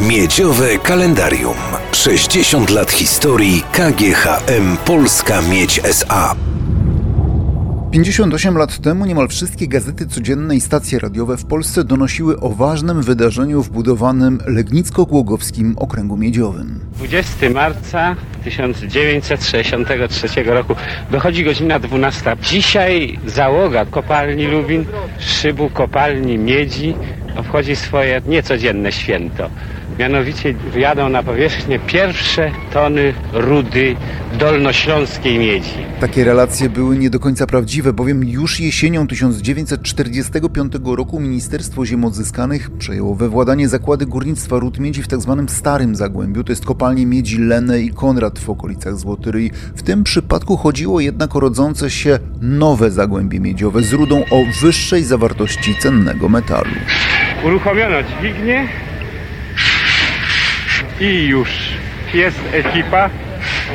Miedziowe kalendarium. 60 lat historii KGHM Polska Miedź SA. 58 lat temu niemal wszystkie gazety codzienne i stacje radiowe w Polsce donosiły o ważnym wydarzeniu w budowanym Legnicko-Głogowskim Okręgu Miedziowym. 20 marca 1963 roku dochodzi godzina 12. Dzisiaj załoga kopalni Lubin, szybu kopalni miedzi obchodzi swoje niecodzienne święto. Mianowicie wjadą na powierzchnię pierwsze tony rudy dolnośląskiej miedzi. Takie relacje były nie do końca prawdziwe, bowiem już jesienią 1945 roku Ministerstwo Ziem Odzyskanych przejęło we władanie zakłady górnictwa ród miedzi w tzw. Starym Zagłębiu, to jest kopalnie miedzi Lene i Konrad w okolicach Złotyryi. W tym przypadku chodziło jednak o rodzące się nowe zagłębie miedziowe z rudą o wyższej zawartości cennego metalu. Uruchomiono dźwignię i już jest ekipa,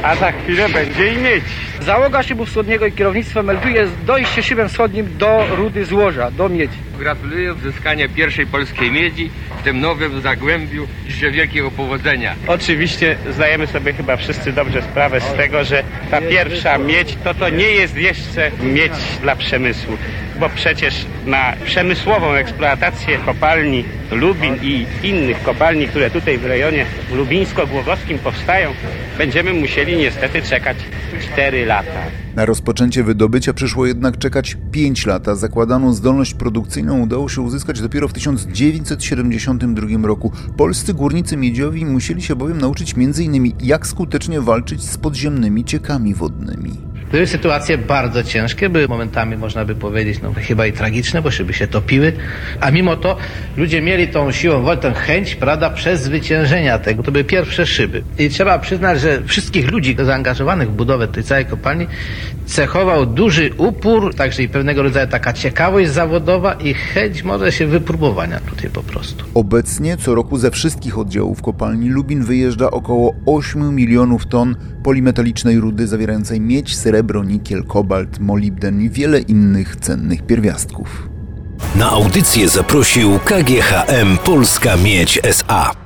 a za chwilę będzie i miedź. Załoga szybu wschodniego i kierownictwo melduje dojście szybem wschodnim do rudy złoża, do miedzi. Gratuluję uzyskania pierwszej polskiej miedzi w tym nowym zagłębiu. Życzę wielkiego powodzenia. Oczywiście zdajemy sobie chyba wszyscy dobrze sprawę z tego, że ta pierwsza miedź to to nie jest jeszcze miedź dla przemysłu, bo przecież na przemysłową eksploatację kopalni Lubin i innych kopalni, które tutaj w rejonie lubińsko-głogowskim powstają, będziemy musieli niestety czekać 4 lata. Na rozpoczęcie wydobycia przyszło jednak czekać 5 lat, zakładaną zdolność produkcyjną udało się uzyskać dopiero w 1972 roku. Polscy górnicy miedziowi musieli się bowiem nauczyć m.in. jak skutecznie walczyć z podziemnymi ciekami wodnymi. Były sytuacje bardzo ciężkie, były momentami, można by powiedzieć, no chyba i tragiczne, bo szyby się topiły, a mimo to ludzie mieli tą siłą woli, tę chęć, prawda, przezwyciężenia tego. To były pierwsze szyby. I trzeba przyznać, że wszystkich ludzi zaangażowanych w budowę tej całej kopalni cechował duży upór, także i pewnego rodzaju taka ciekawość zawodowa i chęć może się wypróbowania tutaj po prostu. Obecnie co roku ze wszystkich oddziałów kopalni Lubin wyjeżdża około 8 milionów ton polimetalicznej rudy zawierającej miedź, srebro, nikiel, kobalt, molibden i wiele innych cennych pierwiastków. Na audycję zaprosił KGHM Polska Miedź SA.